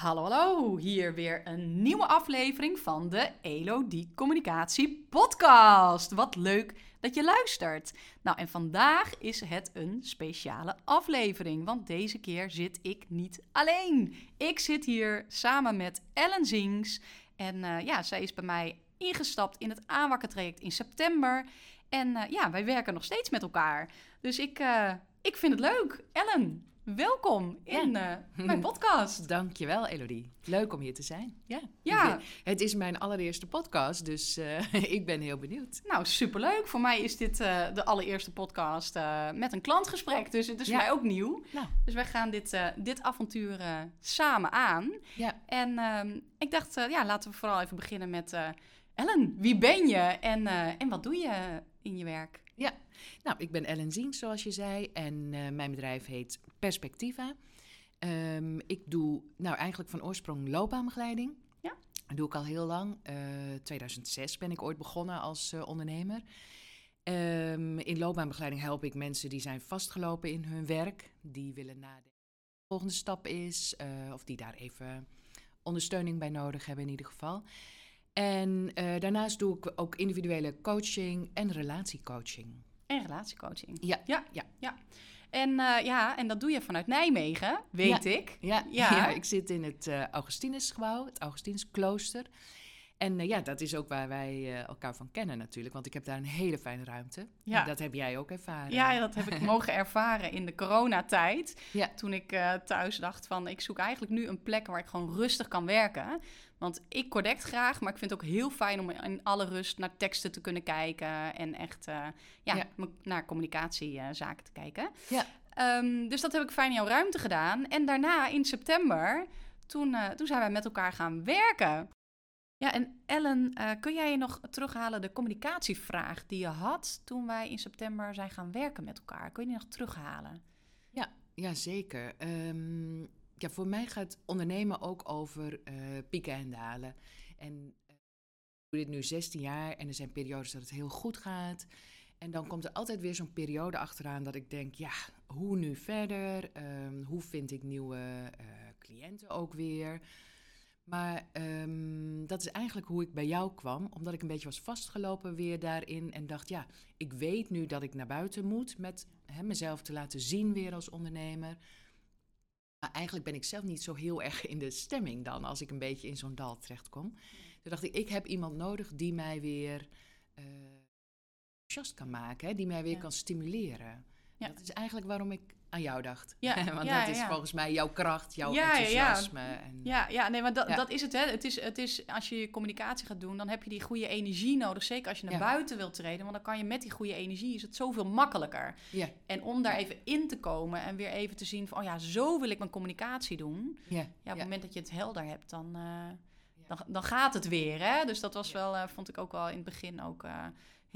Hallo, hallo. Hier weer een nieuwe aflevering van de Elodie Communicatie Podcast. Wat leuk dat je luistert. Nou, en vandaag is het een speciale aflevering, want deze keer zit ik niet alleen. Ik zit hier samen met Ellen Zings. En uh, ja, zij is bij mij ingestapt in het aanwakkertraject in september. En uh, ja, wij werken nog steeds met elkaar. Dus ik, uh, ik vind het leuk. Ellen, welkom in ja. uh, mijn podcast. Dankjewel, Elodie. Leuk om hier te zijn. Ja. ja. Ben, het is mijn allereerste podcast, dus uh, ik ben heel benieuwd. Nou, superleuk. Voor mij is dit uh, de allereerste podcast met een klantgesprek, dus het is ja. mij ook nieuw. Nou. Dus wij gaan dit, dit avontuur samen aan. Ja. En ehm, ik dacht, ja, laten we vooral even beginnen met... Ellen, wie ben je en, en wat doe je in je werk? Ja, nou, ik ben Ellen Zien, zoals je zei. En uh, mijn bedrijf heet Perspectiva. Um, ik doe nou eigenlijk van oorsprong loopbaanbegeleiding. Ja. Dat doe ik al heel lang. Uh, 2006 ben ik ooit begonnen als uh, ondernemer. Um, in loopbaanbegeleiding help ik mensen die zijn vastgelopen in hun werk. Die willen nadenken wat de volgende stap is. Of die daar even ondersteuning bij nodig hebben in ieder geval. En uh, daarnaast doe ik ook individuele coaching en relatiecoaching. En relatiecoaching. Ja. Ja, ja, ja. En, uh, ja, en dat doe je vanuit Nijmegen, weet ja. ik. Ja, ja. ja, ik zit in het uh, Augustinusgebouw, het Augustinusklooster. En uh, ja, dat is ook waar wij elkaar van kennen natuurlijk. Want ik heb daar een hele fijne ruimte. Ja. En dat heb jij ook ervaren. Ja, dat heb ik mogen ervaren in de coronatijd. Ja. Toen ik thuis dacht van, ik zoek eigenlijk nu een plek waar ik gewoon rustig kan werken. Want ik connect graag, maar ik vind het ook heel fijn om in alle rust naar teksten te kunnen kijken. En echt ja, Ja. naar communicatiezaken te kijken. Ja. Um, dus dat heb ik fijn in jouw ruimte gedaan. En daarna in september, toen, uh, toen zijn wij met elkaar gaan werken. Ja, en Ellen, uh, kun jij je nog terughalen de communicatievraag die je had toen wij in september zijn gaan werken met elkaar? Kun je die nog terughalen? Ja, ja zeker. Um, ja, voor mij gaat ondernemen ook over uh, pieken en dalen. En uh, ik doe dit nu 16 jaar en er zijn periodes dat het heel goed gaat. En dan komt er altijd weer zo'n periode achteraan dat ik denk, ja, hoe nu verder? Um, hoe vind ik nieuwe cliënten ook weer? Maar dat is eigenlijk hoe ik bij jou kwam, omdat ik een beetje was vastgelopen weer daarin en dacht, ja, ik weet nu dat ik naar buiten moet met hè, mezelf te laten zien weer als ondernemer. Maar eigenlijk ben ik zelf niet zo heel erg in de stemming dan, als ik een beetje in zo'n dal terechtkom. Toen dacht ik, ik heb iemand nodig die mij weer uh, enthousiast kan maken, hè, die mij weer Ja. kan stimuleren. Ja. Dat is eigenlijk waarom ik aan jou dacht. Ja, Want ja, dat is ja. volgens mij jouw kracht, jouw Ja, enthousiasme. En, Ja, ja nee, maar dat, dat is het, hè. Het is, het is, als je je communicatie gaat doen, dan heb je die goede energie nodig. Zeker als je naar buiten wilt treden, want dan kan je met die goede energie, is het zoveel makkelijker. ja, En om daar even in te komen en weer even te zien van, oh ja, zo wil ik mijn communicatie doen. ja, Ja, op het moment dat je het helder hebt, dan, uh, dan, dan gaat het weer, hè. Dus dat was wel, uh, vond ik ook wel in het begin ook... Uh,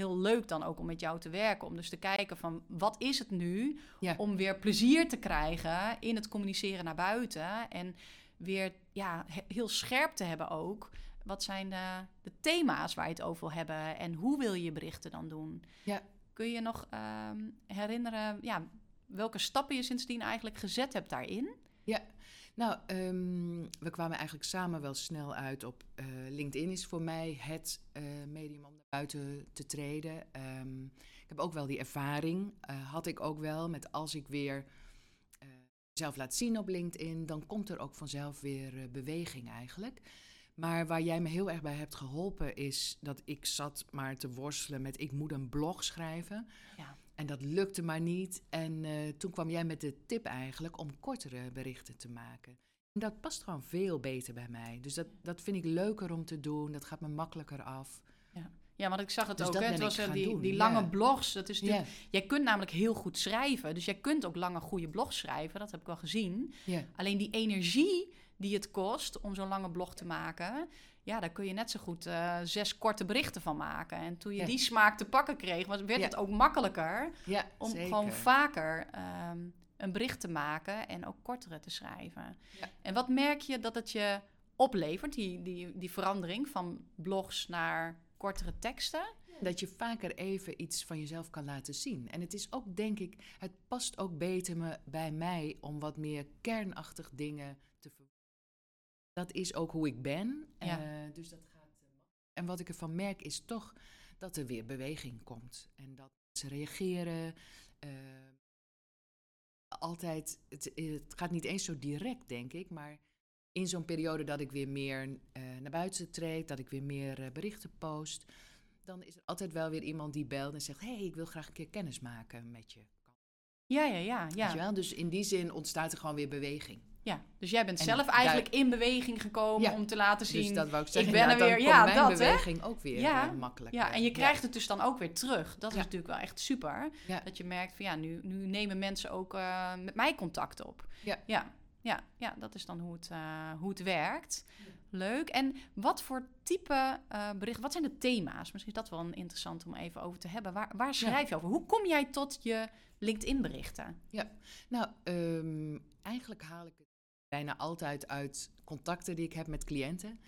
heel leuk dan ook om met jou te werken. Om dus te kijken van wat is het nu Ja. om weer plezier te krijgen in het communiceren naar buiten. En weer ja, he- heel scherp te hebben ook. Wat zijn de, de thema's waar je het over wil hebben en hoe wil je berichten dan doen? Ja. Kun je nog ehm, herinneren ja, welke stappen je sindsdien eigenlijk gezet hebt daarin? Nou, um, we kwamen eigenlijk samen wel snel uit op uh, LinkedIn is voor mij het uh, medium om buiten te treden. Um, ik heb ook wel die ervaring, uh, had ik ook wel, met als ik weer mezelf laat zien op LinkedIn, dan komt er ook vanzelf weer beweging eigenlijk. Maar waar jij me heel erg bij hebt geholpen is dat ik zat maar te worstelen met ik moet een blog schrijven. Ja. En dat lukte maar niet. En toen kwam jij met de tip eigenlijk om kortere berichten te maken. En dat past gewoon veel beter bij mij. Dus dat, dat vind ik leuker om te doen. Dat gaat me makkelijker af. Ja, ja want ik zag het Dus ook. Hè? Het was gaan die, doen, die ja. lange blogs. Dat is natuurlijk, Ja, Jij kunt namelijk heel goed schrijven. Dus jij kunt ook lange goede blogs schrijven. Dat heb ik wel gezien. ja, Alleen die energie die het kost om zo'n lange blog te maken... Ja, daar kun je net zo goed uh, zes korte berichten van maken. En toen je die smaak te pakken kreeg, was, werd het ook makkelijker om zeker. gewoon vaker um, een bericht te maken en ook kortere te schrijven. En wat merk je dat het je oplevert, die, die, die verandering van blogs naar kortere teksten? Dat je vaker even iets van jezelf kan laten zien. En het is ook, denk ik, het past ook beter me, bij mij om wat meer kernachtig dingen te verwoorden. dat is ook hoe ik ben. Ja. Eh, dus dat gaat. eh, en wat ik ervan merk is toch dat er weer beweging komt. En dat ze reageren. eh, altijd, het, het gaat niet eens zo direct, denk ik, maar in zo'n periode dat ik weer meer eh, naar buiten treed, dat ik weer meer eh, berichten post, dan is er altijd wel weer iemand die belt en zegt: hey, ik wil graag een keer kennis maken met je. Ja, ja, ja. Weet ja. je wel? Dus in die zin ontstaat er gewoon weer beweging. ja. Dus jij bent En zelf daar- eigenlijk in beweging gekomen Ja. om te laten zien... Dus dat wou ik zeggen. ben er weer. komt Ja, mijn dat, hè? beweging ook weer Ja. eh, makkelijk. Ja, en je krijgt het dus dan ook weer terug. Dat is natuurlijk wel echt super. Ja. Dat je merkt van ja, nu, nu nemen mensen ook met mij contact op. Ja. ja. Ja, ja, dat is dan hoe het, eh, hoe het werkt. Leuk. En wat voor type eh berichten, wat zijn de thema's? Misschien is dat wel een interessant om even over te hebben. Waar, waar schrijf je over? Hoe kom jij tot je LinkedIn berichten? Nou, ehm, eigenlijk haal ik het bijna altijd uit contacten die ik heb met cliënten.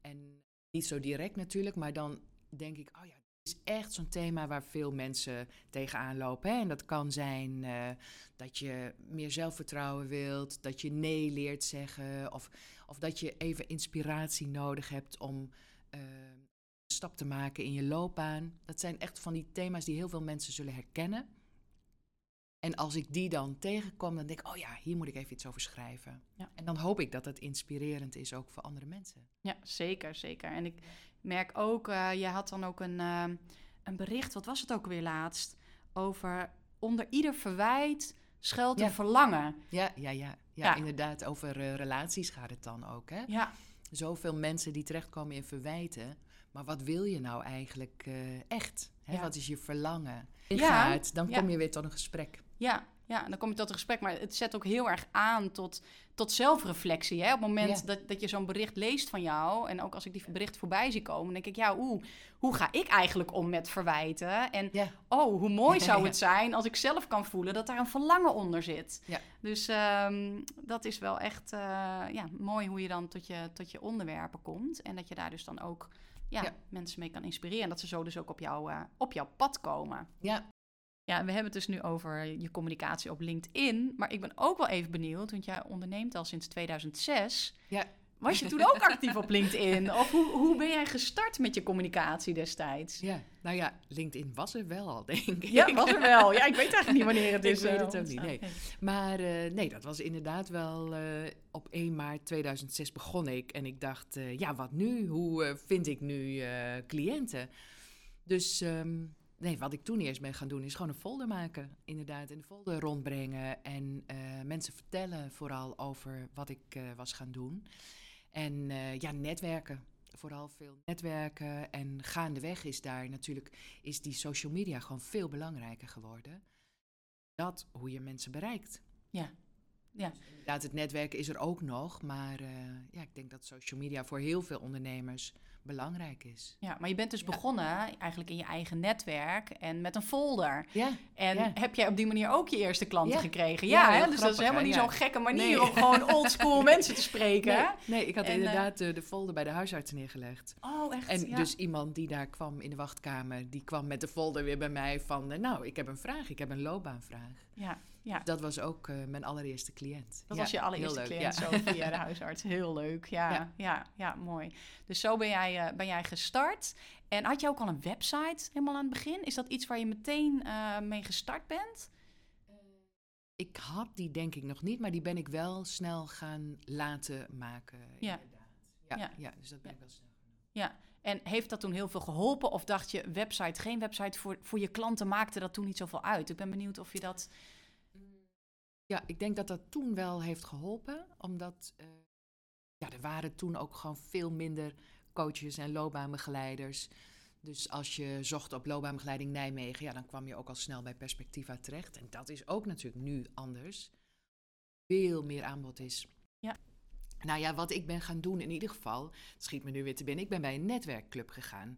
En niet zo direct natuurlijk, maar dan denk ik, oh ja, is echt zo'n thema waar veel mensen tegenaan lopen. Hè? En dat kan zijn eh, dat je meer zelfvertrouwen wilt, dat je nee leert zeggen, of, of dat je even inspiratie nodig hebt om eh, een stap te maken in je loopbaan. Dat zijn echt van die thema's die heel veel mensen zullen herkennen. En als ik die dan tegenkom, dan denk ik, oh ja, hier moet ik even iets over schrijven. Ja. En dan hoop ik dat het inspirerend is ook voor andere mensen. Ja, zeker, zeker. En ik merk ook, eh, je had dan ook een, eh, een bericht, wat was het ook weer laatst? Over onder ieder verwijt schuilt een Ja. verlangen. Ja, ja, ja. Ja, Ja. inderdaad, over eh, relaties gaat het dan ook. Hè? Ja, Zoveel mensen die terechtkomen in verwijten. Maar wat wil je nou eigenlijk eh, echt? Hè? Wat is je verlangen? Ja, dan kom je weer tot een gesprek. Ja, ja, en dan kom je tot een gesprek. Maar het zet ook heel erg aan tot, tot zelfreflectie. Hè? Op het moment Ja. dat, dat je zo'n bericht leest van jou... en ook als ik die bericht voorbij zie komen... denk ik, ja, oeh, hoe ga ik eigenlijk om met verwijten? En Ja. oh, hoe mooi zou het zijn als ik zelf kan voelen... dat daar een verlangen onder zit. Ja. Dus ehm, dat is wel echt eh, ja, mooi hoe je dan tot je, tot je onderwerpen komt. En dat je daar dus dan ook ja, Ja. mensen mee kan inspireren. En dat ze zo dus ook op, jou, eh, op jouw pad komen. Ja, Ja, we hebben het dus nu over je communicatie op LinkedIn. Maar ik ben ook wel even benieuwd, want jij onderneemt al sinds 2006. Ja. Was je toen ook actief op LinkedIn? Of hoe, hoe ben jij gestart met je communicatie destijds? ja. Nou ja, LinkedIn was er wel al, denk ik. Ja, was er wel. Ja, ik weet eigenlijk niet wanneer het Ik is. weet eh, het ook niet, nee. Maar eh, nee, dat was inderdaad wel eh, op 1 maart 2006 begon ik. En ik dacht, ja, wat nu? Hoe vind ik nu cliënten? Dus ehm, nee, wat ik toen eerst ben gaan doen is gewoon een folder maken. Inderdaad, een folder rondbrengen en eh, mensen vertellen vooral over wat ik eh, was gaan doen. En eh, ja, netwerken. Vooral veel netwerken. En gaandeweg is daar natuurlijk is die social media gewoon veel belangrijker geworden. Dat hoe je mensen bereikt. Ja. Ja. Inderdaad, het netwerken is er ook nog. Maar eh, ja, ik denk dat social media voor heel veel ondernemers belangrijk is. Ja, maar je bent dus Ja. begonnen eigenlijk in je eigen netwerk en met een folder. Ja, En Ja. heb jij op die manier ook je eerste klanten gekregen? Ja, hè? dus dat is helemaal niet zo'n gekke manier Nee. om gewoon oldschool mensen te spreken. nee, ik had En, eh, inderdaad eh, de folder bij de huisarts neergelegd. Oh, echt? En dus iemand die daar kwam in de wachtkamer, die kwam met de folder weer bij mij van... nou, ik heb een vraag, ik heb een loopbaanvraag. ja, ja. Dat was ook eh, mijn allereerste cliënt. Dat Ja, was je allereerste leuk, cliënt, ja. zo via de huisarts. Heel leuk, ja, ja, Ja. mooi. Dus zo ben jij, eh, ben jij gestart. En had je ook al een website helemaal aan het begin? Is dat iets waar je meteen eh, mee gestart bent? Ik had die denk ik nog niet, maar die ben ik wel snel gaan laten maken. Ja. Inderdaad. Ja, Ja. dus dat ben ik wel snel. Ja, en heeft dat toen heel veel geholpen? Of dacht je, website, geen website voor, voor je klanten maakte dat toen niet zoveel uit? Ik ben benieuwd of je dat... Ja, ik denk dat dat toen wel heeft geholpen, omdat eh, ja, er waren toen ook gewoon veel minder coaches en loopbaanbegeleiders. Dus als je zocht op loopbaanbegeleiding Nijmegen, ja, dan kwam je ook al snel bij Perspectiva terecht. En dat is ook natuurlijk nu anders. Veel meer aanbod is. Ja. Nou ja, wat ik ben gaan doen in ieder geval, het schiet me nu weer te binnen, ik ben bij een netwerkclub gegaan.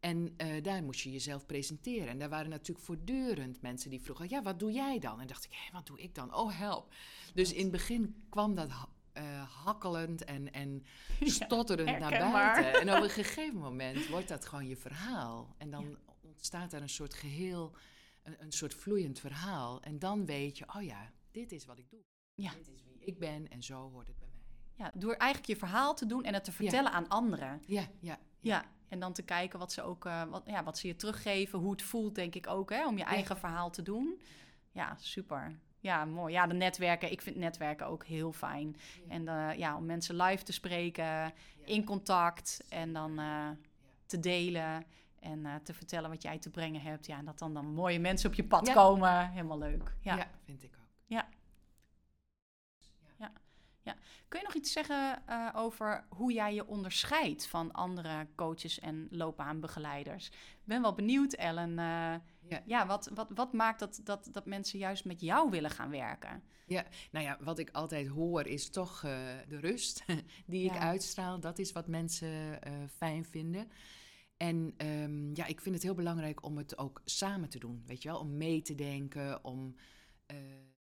En eh, daar moest je jezelf presenteren. En daar waren natuurlijk voortdurend mensen die vroegen: Ja, wat doe jij dan? En dacht ik: Hé, wat doe ik dan? Oh, help. Dus in het begin kwam dat eh, hakkelend en, en stotterend naar buiten. En op een gegeven moment wordt dat gewoon je verhaal. En dan ontstaat daar een soort geheel, een, een soort vloeiend verhaal. En dan weet je: Oh ja, dit is wat ik doe. Ja. Dit is wie ik ben en zo hoort het bij mij. ja, door eigenlijk je verhaal te doen en het te vertellen aan anderen. Ja, ja. Ja, en dan te kijken wat ze ook, eh, wat, ja, wat ze je teruggeven, hoe het voelt, denk ik ook, hè, om je eigen verhaal te doen. Ja, super. Ja, mooi. Ja, de netwerken. Ik vind netwerken ook heel fijn. En eh, ja, om mensen live te spreken, in contact en dan eh, te delen en te vertellen wat jij te brengen hebt. Ja, en dat dan, dan mooie mensen op je pad komen. Helemaal leuk. Ja. Ja. vind ik ook. Kun je nog iets zeggen eh, over hoe jij je onderscheidt van andere coaches en loopbaanbegeleiders? Ik ben wel benieuwd, Ellen. eh, Ja. ja, wat, wat, wat maakt dat, dat, dat mensen juist met jou willen gaan werken? Nou ja, wat ik altijd hoor is toch eh, de rust die ik Ja. uitstraal. Dat is wat mensen fijn vinden. En ehm, ja, ik vind het heel belangrijk om het ook samen te doen. Weet je wel, om mee te denken, om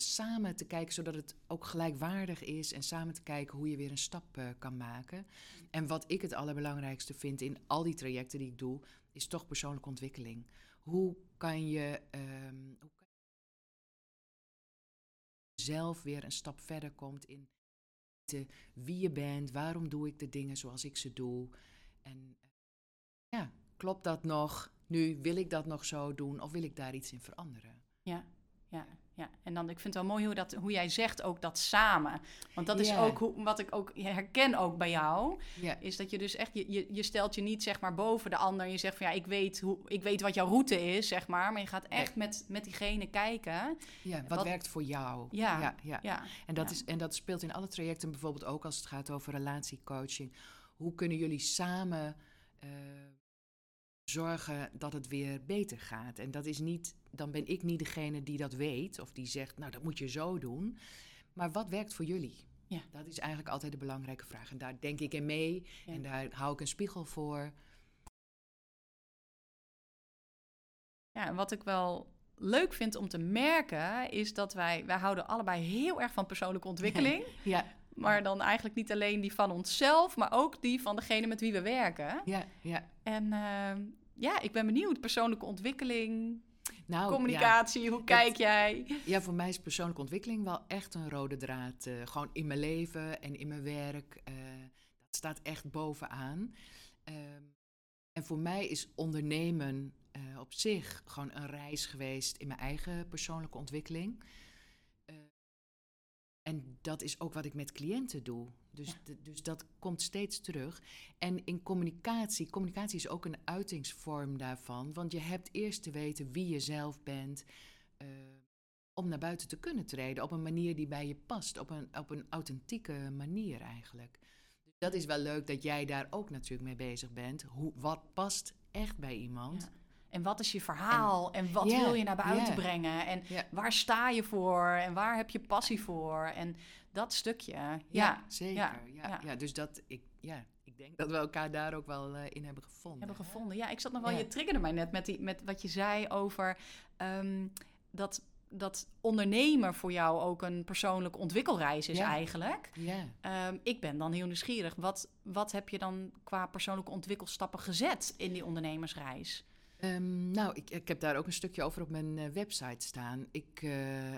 samen te kijken, zodat het ook gelijkwaardig is. En samen te kijken hoe je weer een stap eh, kan maken. En wat ik het allerbelangrijkste vind in al die trajecten die ik doe, is toch persoonlijke ontwikkeling. Hoe kan je, ehm, hoe zelf weer een stap verder komt in wie je bent, waarom doe ik de dingen zoals ik ze doe. En eh, ja, klopt dat nog? Nu wil ik dat nog zo doen of wil ik daar iets in veranderen? Ja, ja, ja. En dan, ik vind het wel mooi hoe, dat, hoe jij zegt ook dat samen. Want dat is ook hoe, wat ik ook herken ook bij jou. Is dat je dus echt, je, je, je stelt je niet zeg maar boven de ander. Je zegt van ja, ik weet, hoe, ik weet wat jouw route is, zeg maar. Maar je gaat echt met, met diegene kijken. ja wat, Wat- werkt voor jou? Ja, ja, ja. Ja, En, dat ja. is, en dat speelt in alle trajecten, bijvoorbeeld ook als het gaat over relatiecoaching. Hoe kunnen jullie samen eh, zorgen dat het weer beter gaat? En dat is niet, dan ben ik niet degene die dat weet of die zegt, nou dat moet je zo doen. Maar wat werkt voor jullie? Ja. Dat is eigenlijk altijd de belangrijke vraag. En daar denk ik in mee Ja. en daar hou ik een spiegel voor. Ja, en wat ik wel leuk vind om te merken, is dat wij, wij houden allebei heel erg van persoonlijke ontwikkeling. Ja, Maar dan eigenlijk niet alleen die van onszelf, maar ook die van degene met wie we werken. ja, ja. En ehm, ja, ik ben benieuwd. Persoonlijke ontwikkeling, Nou, ja. communicatie, hoe kijk jij? Ja, voor mij is persoonlijke ontwikkeling wel echt een rode draad. eh, gewoon in mijn leven en in mijn werk. eh, dat staat echt bovenaan. Ehm, en voor mij is ondernemen eh, op zich gewoon een reis geweest in mijn eigen persoonlijke ontwikkeling. En dat is ook wat ik met cliënten doe. Dus, Ja. dus dat komt steeds terug. En in communicatie, communicatie is ook een uitingsvorm daarvan. Want je hebt eerst te weten wie je zelf bent. eh, om naar buiten te kunnen treden op een manier die bij je past. Op een, op een authentieke manier eigenlijk. Dus dat is wel leuk dat jij daar ook natuurlijk mee bezig bent. Hoe, wat past echt bij iemand? Ja. En wat is je verhaal? En, wat wil je naar buiten brengen? En waar sta je voor? En waar heb je passie voor? En dat stukje. Ja, zeker. ja, Ja, dus dat, ik, ja, ik denk dat we elkaar daar ook wel eh, in hebben gevonden. hebben gevonden. Ja, ik zat nog wel, je triggerde mij net met, die, met wat je zei over ehm, dat, dat ondernemen voor jou ook een persoonlijke ontwikkelreis is Ja. eigenlijk. Ja. Ehm, ik ben dan heel nieuwsgierig. Wat, wat heb je dan qua persoonlijke ontwikkelstappen gezet in die ondernemersreis? Ehm, nou, ik, ik heb daar ook een stukje over op mijn eh, website staan. Ik eh,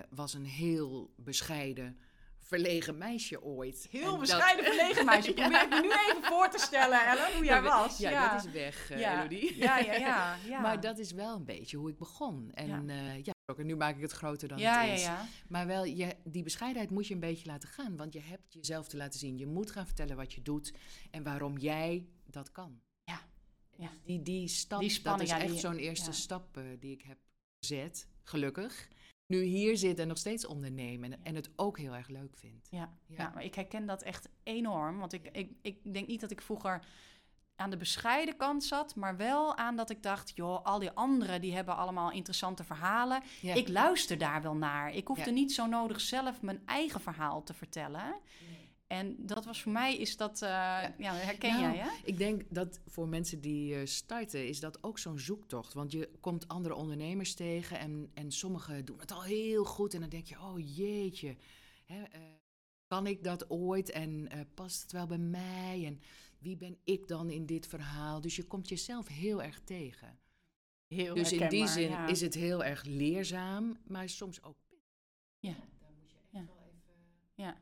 was een heel bescheiden, verlegen meisje ooit. Heel En dat- bescheiden verlegen meisje. Ja. Probeer ik me nu even voor te stellen, Ellen, hoe jij Ja, was. Ja, dat is weg, ja. Elodie. Ja, ja, ja. Maar dat is wel een beetje hoe ik begon. En Ja. ja, ja ook, en nu maak ik het groter dan het is. ja. Maar wel, je, die bescheidenheid moet je een beetje laten gaan. Want je hebt jezelf te laten zien. Je moet gaan vertellen wat je doet en waarom jij dat kan. Ja. Dus Die, die stap, Die spanning, dat is ja, echt zo'n eerste ja. stap eh, die ik heb gezet, gelukkig. Nu hier zit en nog steeds ondernemen en, en het ook heel erg leuk vind. Ja, ja. Maar ik herken dat echt enorm. Want ik, ik, ik denk niet dat ik vroeger aan de bescheiden kant zat, maar wel aan dat ik dacht, joh, al die anderen die hebben allemaal interessante verhalen. Ja. Ik luister daar wel naar. Ik hoefde Ja. niet zo nodig zelf mijn eigen verhaal te vertellen. En dat was voor mij, is dat, eh, ja. herken Nou, jij hè? Ik denk dat voor mensen die eh, starten, is dat ook zo'n zoektocht. Want je komt andere ondernemers tegen en, en sommigen doen het al heel goed. En dan denk je, oh jeetje, hè, eh, kan ik dat ooit en eh, past het wel bij mij? En wie ben ik dan in dit verhaal? Dus je komt jezelf heel erg tegen. Heel Dus in die zin ja. is het heel erg leerzaam, maar soms ook Ja. Daar moet je echt Ja. wel even Ja.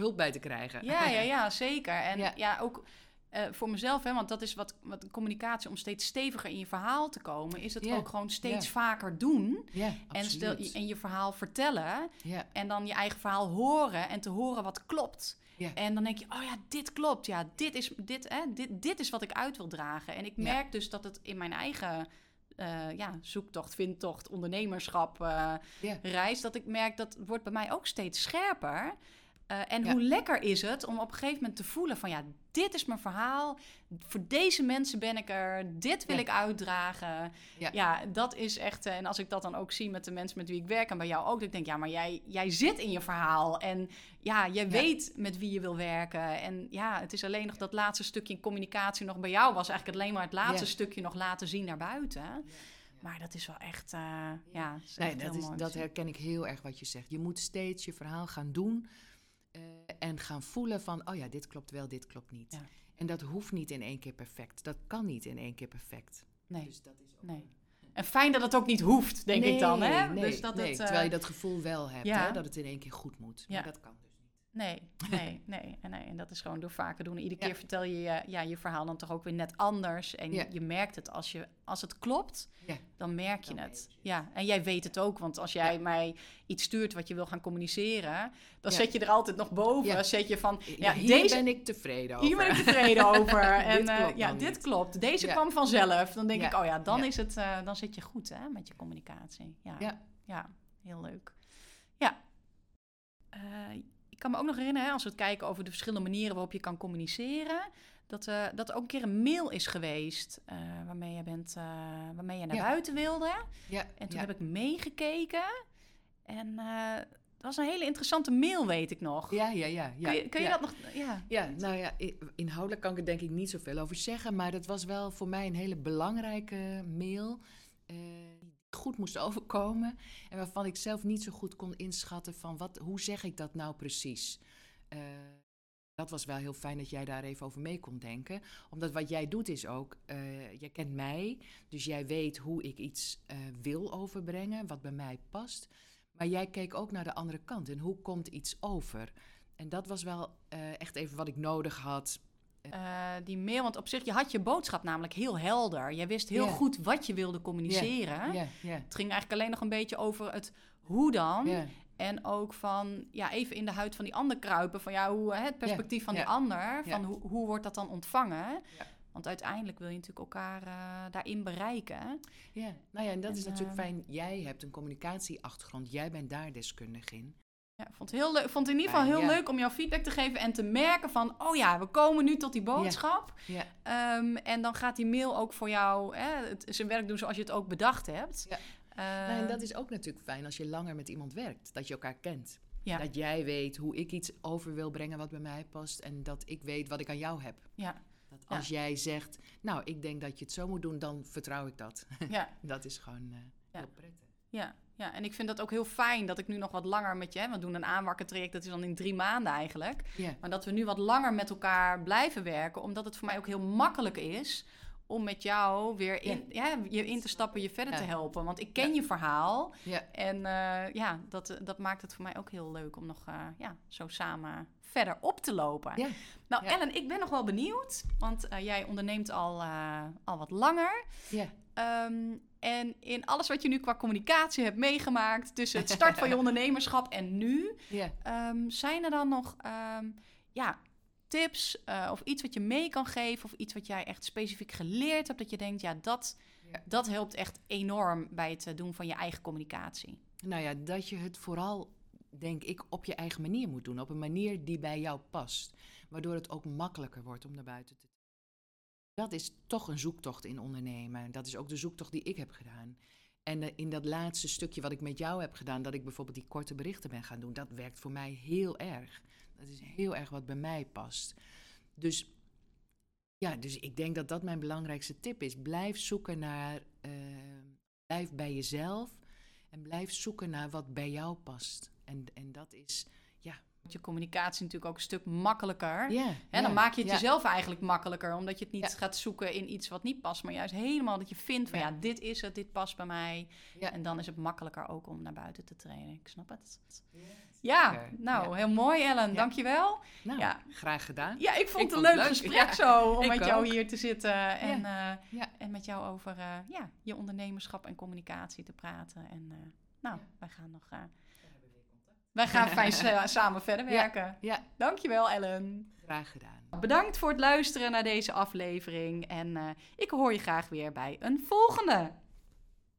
Hulp bij te krijgen. Ja, ja, ja, zeker. En ja, Ja. ook eh, voor mezelf, hè, want dat is wat, wat communicatie om steeds steviger in je verhaal te komen, is het ook gewoon steeds vaker doen. Ja, En, stel, en je verhaal vertellen. En dan je eigen verhaal horen en te horen wat klopt. En dan denk je, oh ja, dit klopt. Ja, dit is, dit, hè, dit, dit is wat ik uit wil dragen. En ik merk dus dat het in mijn eigen eh, ja, zoektocht, vindtocht, ondernemerschap eh, reis... dat ik merk dat wordt bij mij ook steeds scherper. Eh, en Ja. hoe lekker is het om op een gegeven moment te voelen van... ja, dit is mijn verhaal. Voor deze mensen ben ik er. Dit wil Ja. ik uitdragen. Ja. Ja, dat is echt... eh, en als ik dat dan ook zie met de mensen met wie ik werk... en bij jou ook, dat ik denk... ja, maar jij, jij zit in je verhaal. En ja, jij weet met wie je wil werken. En ja, het is alleen nog dat laatste stukje in communicatie nog bij jou... was eigenlijk alleen maar het laatste stukje nog laten zien naar buiten. Maar dat is wel echt... eh, ja, is Nee, dat, is, herken ik heel erg wat je zegt. Je moet steeds je verhaal gaan doen eh, en gaan voelen van, oh ja, dit klopt wel, dit klopt niet. Ja. En dat hoeft niet in één keer perfect. Dat kan niet in één keer perfect. Nee, Dus dat is ook nee. En fijn dat het ook niet hoeft, denk ik dan. Hè? Nee, dus dat nee, het, eh, terwijl je dat gevoel wel hebt, ja. hè, dat het in één keer goed moet. Ja. Maar dat kan dus. Nee, nee, nee, en nee. En dat is gewoon door vaker doen. Iedere Ja. keer vertel je je, ja, je verhaal dan toch ook weer net anders. En Ja. je merkt het als, je, als het klopt, Ja. dan merk je Dan het. je. Ja, en jij weet het ook. Want als jij Ja. mij iets stuurt wat je wil gaan communiceren... dan Ja. zet je er altijd nog boven. Ja. Zet je van, Ja, ja, hier deze... ben ik tevreden over. Hier ben ik tevreden over. en Dit eh, klopt ja, dit niet. klopt. Deze Ja. kwam vanzelf. Dan denk Ja. ik, oh ja, dan, Ja. Is het, eh, dan zit je goed hè, met je communicatie. Ja, Ja. ja heel leuk. Ja. Eh, kan me ook nog herinneren, hè, als we het kijken over de verschillende manieren waarop je kan communiceren, dat, eh dat er ook een keer een mail is geweest eh, waarmee je, bent, eh, waarmee je naar Ja. buiten wilde. Ja, En toen ja. heb ik meegekeken. En het was een hele interessante mail, weet ik nog. ja, ja, ja, ja. kun je, kun je ja. dat nog... Ja. Ja, nou ja, inhoudelijk kan ik er denk ik niet zoveel over zeggen. Maar dat was wel voor mij een hele belangrijke mail. Goed moest overkomen. En waarvan ik zelf niet zo goed kon inschatten van wat, hoe zeg ik dat nou precies. Eh, dat was wel heel fijn dat jij daar even over mee kon denken. Omdat wat jij doet is ook, eh jij kent mij. Dus jij weet hoe ik iets eh, wil overbrengen, wat bij mij past. Maar jij keek ook naar de andere kant. En hoe komt iets over? En dat was wel echt even wat ik nodig had. Eh, die mail, want op zich, je had je boodschap namelijk heel helder. Je wist heel goed wat je wilde communiceren. Het ging eigenlijk alleen nog een beetje over het hoe dan. En ook van, ja, even in de huid van die ander kruipen. Van ja, hoe, hè, het perspectief van die ander. Van hoe, hoe wordt dat dan ontvangen? Want uiteindelijk wil je natuurlijk elkaar eh, daarin bereiken. ja. Nou ja, en dat En, is natuurlijk eh, fijn. Jij hebt een communicatieachtergrond. Jij bent daar deskundig in. Ja, ik vond het, heel leuk, vond het in ieder geval heel ja. leuk om jouw feedback te geven. En te merken van, oh ja, we komen nu tot die boodschap. Ja, Ehm, en dan gaat die mail ook voor jou hè, het, zijn werk doen zoals je het ook bedacht hebt. Ja. Eh, nou, en dat is ook natuurlijk fijn als je langer met iemand werkt. Dat je elkaar kent. Dat jij weet hoe ik iets over wil brengen wat bij mij past. En dat ik weet wat ik aan jou heb. ja, Dat als jij zegt, nou, ik denk dat je het zo moet doen, dan vertrouw ik dat. ja, dat is gewoon eh, heel prettig. ja, ja. En ik vind dat ook heel fijn dat ik nu nog wat langer met je... Hè, we doen een aanwakkertraject, dat is dan in drie maanden eigenlijk. Maar dat we nu wat langer met elkaar blijven werken. Omdat het voor mij ook heel makkelijk is om met jou weer in, ja. je in te stappen, je verder Ja. te helpen. Want ik ken Ja. je verhaal. ja, En eh, ja, dat, eh, dat maakt het voor mij ook heel leuk om nog eh, ja, zo samen verder op te lopen. ja. Nou. Ellen, ik ben nog wel benieuwd, want jij onderneemt al, al wat langer. ja. Ehm, en in alles wat je nu qua communicatie hebt meegemaakt, tussen het start van je ondernemerschap en nu, ehm, zijn er dan nog ehm, ja, tips eh, of iets wat je mee kan geven of iets wat jij echt specifiek geleerd hebt, dat je denkt, ja, dat, dat helpt echt enorm bij het eh, doen van je eigen communicatie. Nou ja, dat je het vooral, denk ik, op je eigen manier moet doen. Op een manier die bij jou past. Waardoor het ook makkelijker wordt om naar buiten te Dat is toch een zoektocht in ondernemen. Dat is ook de zoektocht die ik heb gedaan. En eh, in dat laatste stukje wat ik met jou heb gedaan, dat ik bijvoorbeeld die korte berichten ben gaan doen, dat werkt voor mij heel erg. Dat is heel erg wat bij mij past. Dus ja, dus ik denk dat dat mijn belangrijkste tip is. Blijf zoeken naar, eh, blijf bij jezelf en blijf zoeken naar wat bij jou past. En, en dat is, je communicatie natuurlijk ook een stuk makkelijker. Ja, Hè, dan maak je het jezelf eigenlijk makkelijker, omdat je het niet gaat zoeken in iets wat niet past, maar juist helemaal dat je vindt van ja, Ja. dit is het, dit past bij mij. Ja. En dan is het makkelijker ook om naar buiten te trainen. Ik snap het. Ja, Zeker. nou, Ja. heel mooi Ellen, Ja. dankjewel. Nou, Ja. graag gedaan. Ja, ik vond Ik het een vond leuk gesprek Ja, zo om met jou ook. hier te zitten en, eh, en met jou over eh, ja, je ondernemerschap en communicatie te praten. En eh, nou, wij gaan nog. Wij gaan fijn sa- samen verder werken. Ja, Dankjewel, Ellen. graag gedaan. Bedankt voor het luisteren naar deze aflevering. En eh, ik hoor je graag weer bij een volgende.